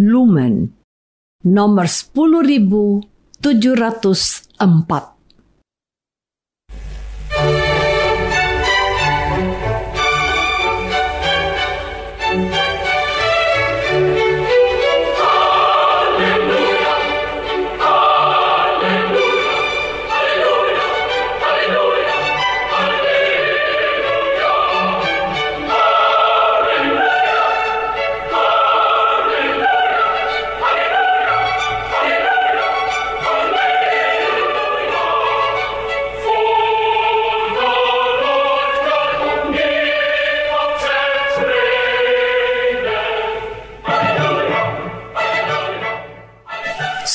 Lumen nomor 10704.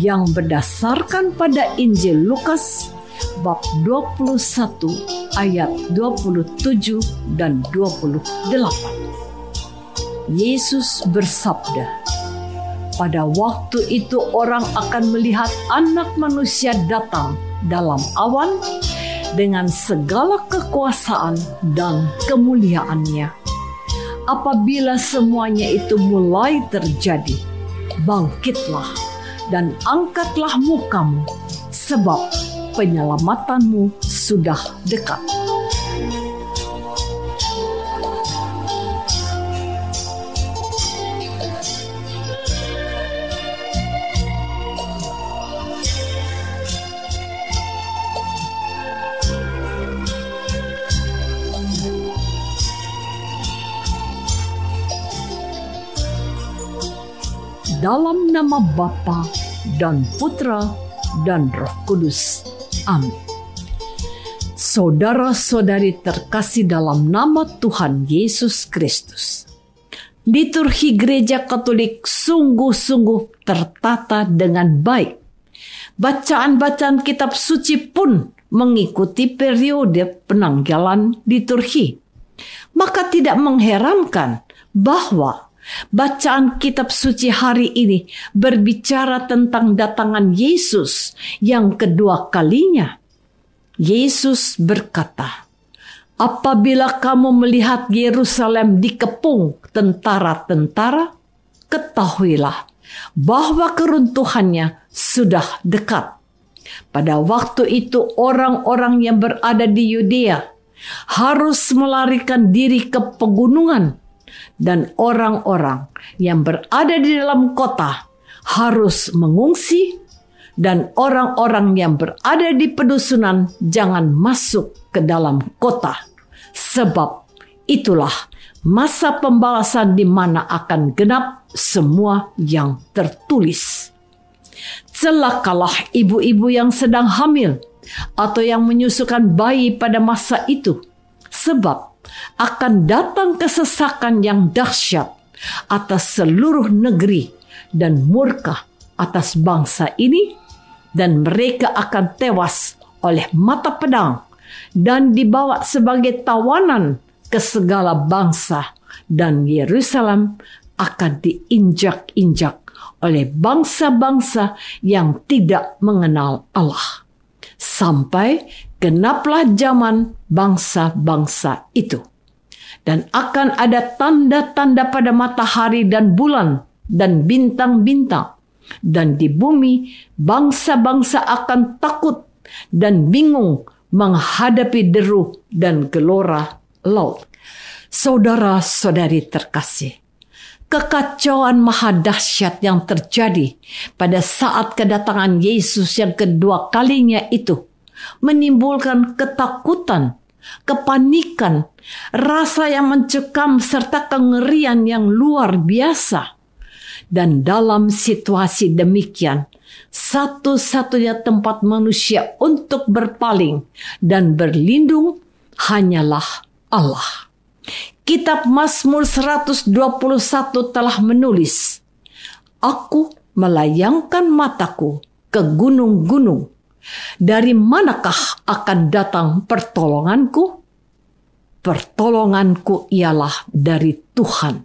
yang berdasarkan pada Injil Lukas bab 21 ayat 27 dan 28. Yesus bersabda, pada waktu itu orang akan melihat anak manusia datang dalam awan dengan segala kekuasaan dan kemuliaannya. Apabila semuanya itu mulai terjadi, bangkitlah dan angkatlah mukamu, sebab penyelamatanmu sudah dekat. dalam nama Bapa dan Putra dan Roh Kudus. Amin. Saudara-saudari terkasih dalam nama Tuhan Yesus Kristus. Liturgi Gereja Katolik sungguh-sungguh tertata dengan baik. Bacaan-bacaan kitab suci pun mengikuti periode penanggalan liturgi. Maka tidak mengherankan bahwa Bacaan kitab suci hari ini berbicara tentang datangan Yesus yang kedua kalinya. Yesus berkata, "Apabila kamu melihat Yerusalem dikepung tentara-tentara, ketahuilah bahwa keruntuhannya sudah dekat." Pada waktu itu, orang-orang yang berada di Yudea harus melarikan diri ke pegunungan dan orang-orang yang berada di dalam kota harus mengungsi. Dan orang-orang yang berada di pedusunan jangan masuk ke dalam kota. Sebab itulah masa pembalasan di mana akan genap semua yang tertulis. Celakalah ibu-ibu yang sedang hamil atau yang menyusukan bayi pada masa itu, sebab akan datang kesesakan yang dahsyat atas seluruh negeri dan murka atas bangsa ini dan mereka akan tewas oleh mata pedang dan dibawa sebagai tawanan ke segala bangsa dan Yerusalem akan diinjak-injak oleh bangsa-bangsa yang tidak mengenal Allah. Sampai genaplah zaman bangsa-bangsa itu. Dan akan ada tanda-tanda pada matahari dan bulan dan bintang-bintang. dan di bumi bangsa-bangsa akan takut dan bingung menghadapi deru dan gelora laut. Saudara-saudari terkasih, kekacauan maha dahsyat yang terjadi pada saat kedatangan Yesus yang kedua kalinya itu menimbulkan ketakutan, kepanikan, rasa yang mencekam serta kengerian yang luar biasa. Dan dalam situasi demikian, satu-satunya tempat manusia untuk berpaling dan berlindung hanyalah Allah. Kitab Mazmur 121 telah menulis, Aku melayangkan mataku ke gunung-gunung. Dari manakah akan datang pertolonganku? Pertolonganku ialah dari Tuhan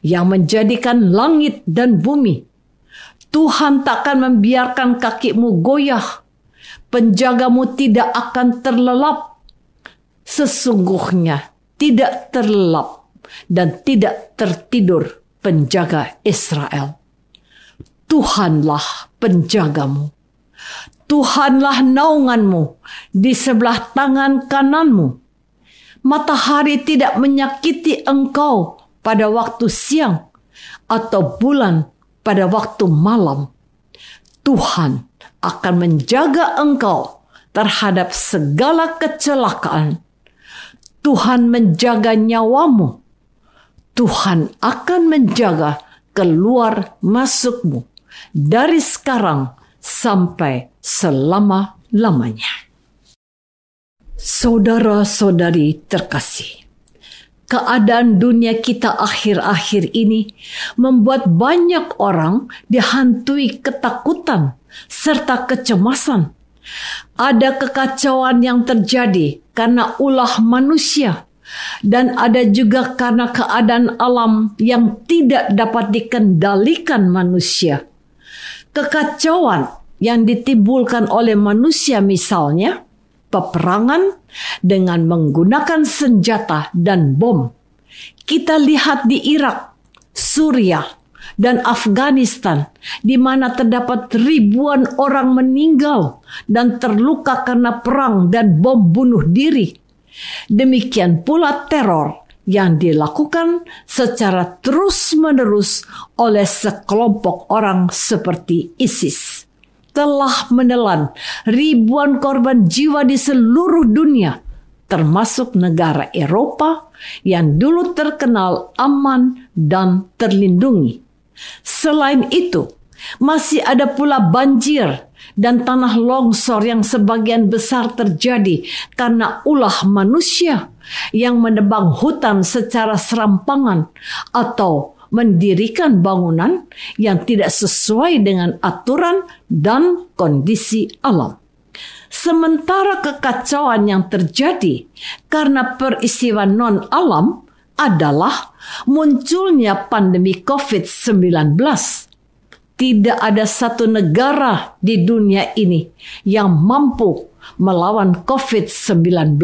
yang menjadikan langit dan bumi. Tuhan takkan membiarkan kakimu goyah. Penjagamu tidak akan terlelap. Sesungguhnya tidak terlelap dan tidak tertidur penjaga Israel. Tuhanlah penjagamu. Tuhanlah naunganmu di sebelah tangan kananmu. Matahari tidak menyakiti engkau pada waktu siang atau bulan pada waktu malam. Tuhan akan menjaga engkau terhadap segala kecelakaan Tuhan menjaga nyawamu. Tuhan akan menjaga keluar masukmu dari sekarang sampai selama-lamanya. Saudara-saudari terkasih, keadaan dunia kita akhir-akhir ini membuat banyak orang dihantui ketakutan serta kecemasan ada kekacauan yang terjadi karena ulah manusia dan ada juga karena keadaan alam yang tidak dapat dikendalikan manusia. Kekacauan yang ditimbulkan oleh manusia misalnya peperangan dengan menggunakan senjata dan bom. Kita lihat di Irak, Suriah, dan Afghanistan, di mana terdapat ribuan orang meninggal dan terluka karena perang dan bom bunuh diri. Demikian pula teror yang dilakukan secara terus-menerus oleh sekelompok orang seperti ISIS telah menelan ribuan korban jiwa di seluruh dunia, termasuk negara Eropa yang dulu terkenal aman dan terlindungi. Selain itu, masih ada pula banjir dan tanah longsor yang sebagian besar terjadi karena ulah manusia yang menebang hutan secara serampangan atau mendirikan bangunan yang tidak sesuai dengan aturan dan kondisi alam. Sementara kekacauan yang terjadi karena peristiwa non-alam adalah munculnya pandemi COVID-19. Tidak ada satu negara di dunia ini yang mampu melawan COVID-19.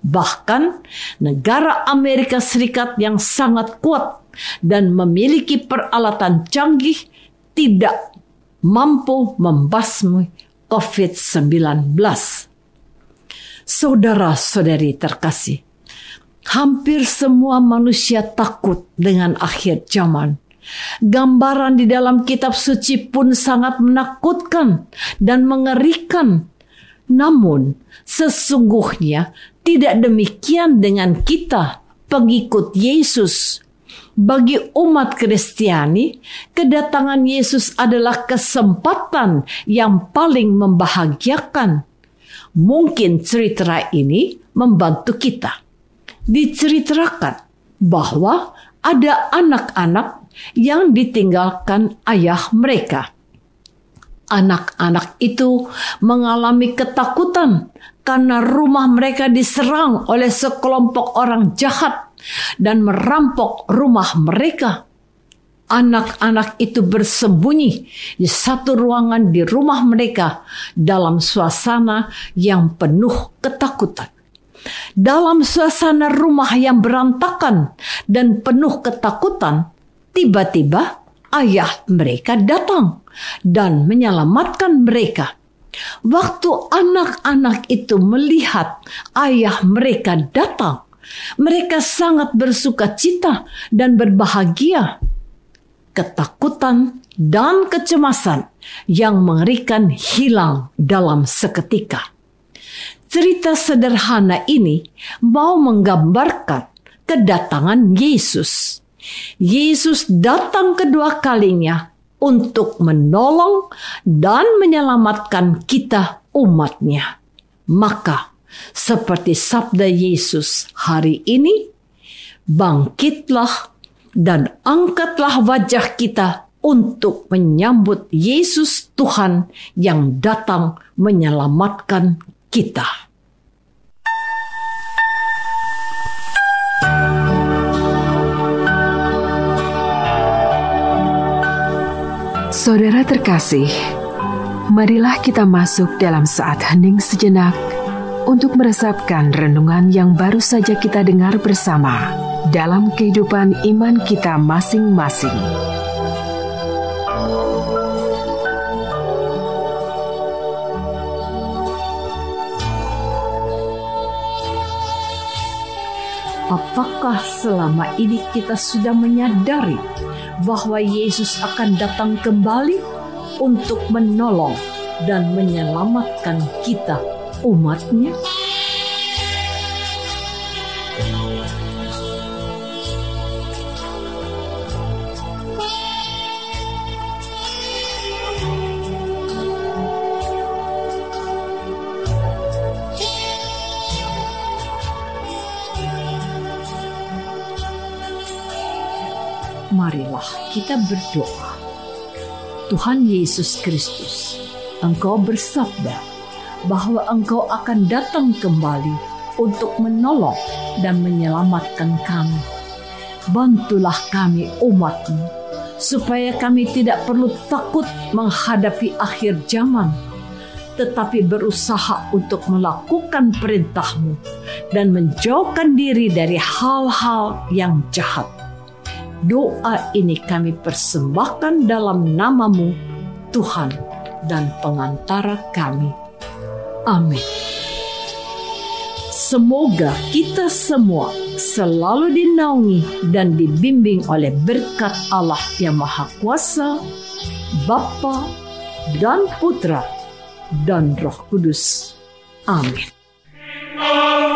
Bahkan negara Amerika Serikat yang sangat kuat dan memiliki peralatan canggih tidak mampu membasmi COVID-19. Saudara-saudari terkasih, Hampir semua manusia takut dengan akhir zaman. Gambaran di dalam kitab suci pun sangat menakutkan dan mengerikan. Namun, sesungguhnya tidak demikian dengan kita, pengikut Yesus. Bagi umat Kristiani, kedatangan Yesus adalah kesempatan yang paling membahagiakan. Mungkin cerita ini membantu kita diceritakan bahwa ada anak-anak yang ditinggalkan ayah mereka. Anak-anak itu mengalami ketakutan karena rumah mereka diserang oleh sekelompok orang jahat dan merampok rumah mereka. Anak-anak itu bersembunyi di satu ruangan di rumah mereka dalam suasana yang penuh ketakutan dalam suasana rumah yang berantakan dan penuh ketakutan, tiba-tiba ayah mereka datang dan menyelamatkan mereka. Waktu anak-anak itu melihat ayah mereka datang, mereka sangat bersuka cita dan berbahagia. Ketakutan dan kecemasan yang mengerikan hilang dalam seketika. Cerita sederhana ini mau menggambarkan kedatangan Yesus. Yesus datang kedua kalinya untuk menolong dan menyelamatkan kita umatnya. Maka, seperti sabda Yesus hari ini, bangkitlah dan angkatlah wajah kita untuk menyambut Yesus Tuhan yang datang menyelamatkan kita. Saudara terkasih, marilah kita masuk dalam saat hening sejenak untuk meresapkan renungan yang baru saja kita dengar bersama dalam kehidupan iman kita masing-masing. Apakah selama ini kita sudah menyadari bahwa Yesus akan datang kembali untuk menolong dan menyelamatkan kita umatnya? marilah kita berdoa. Tuhan Yesus Kristus, Engkau bersabda bahwa Engkau akan datang kembali untuk menolong dan menyelamatkan kami. Bantulah kami umatmu, supaya kami tidak perlu takut menghadapi akhir zaman, tetapi berusaha untuk melakukan perintahmu dan menjauhkan diri dari hal-hal yang jahat. Doa ini kami persembahkan dalam namamu, Tuhan dan pengantara kami. Amin. Semoga kita semua selalu dinaungi dan dibimbing oleh berkat Allah yang Maha Kuasa, Bapa dan Putra dan Roh Kudus. Amin. kasih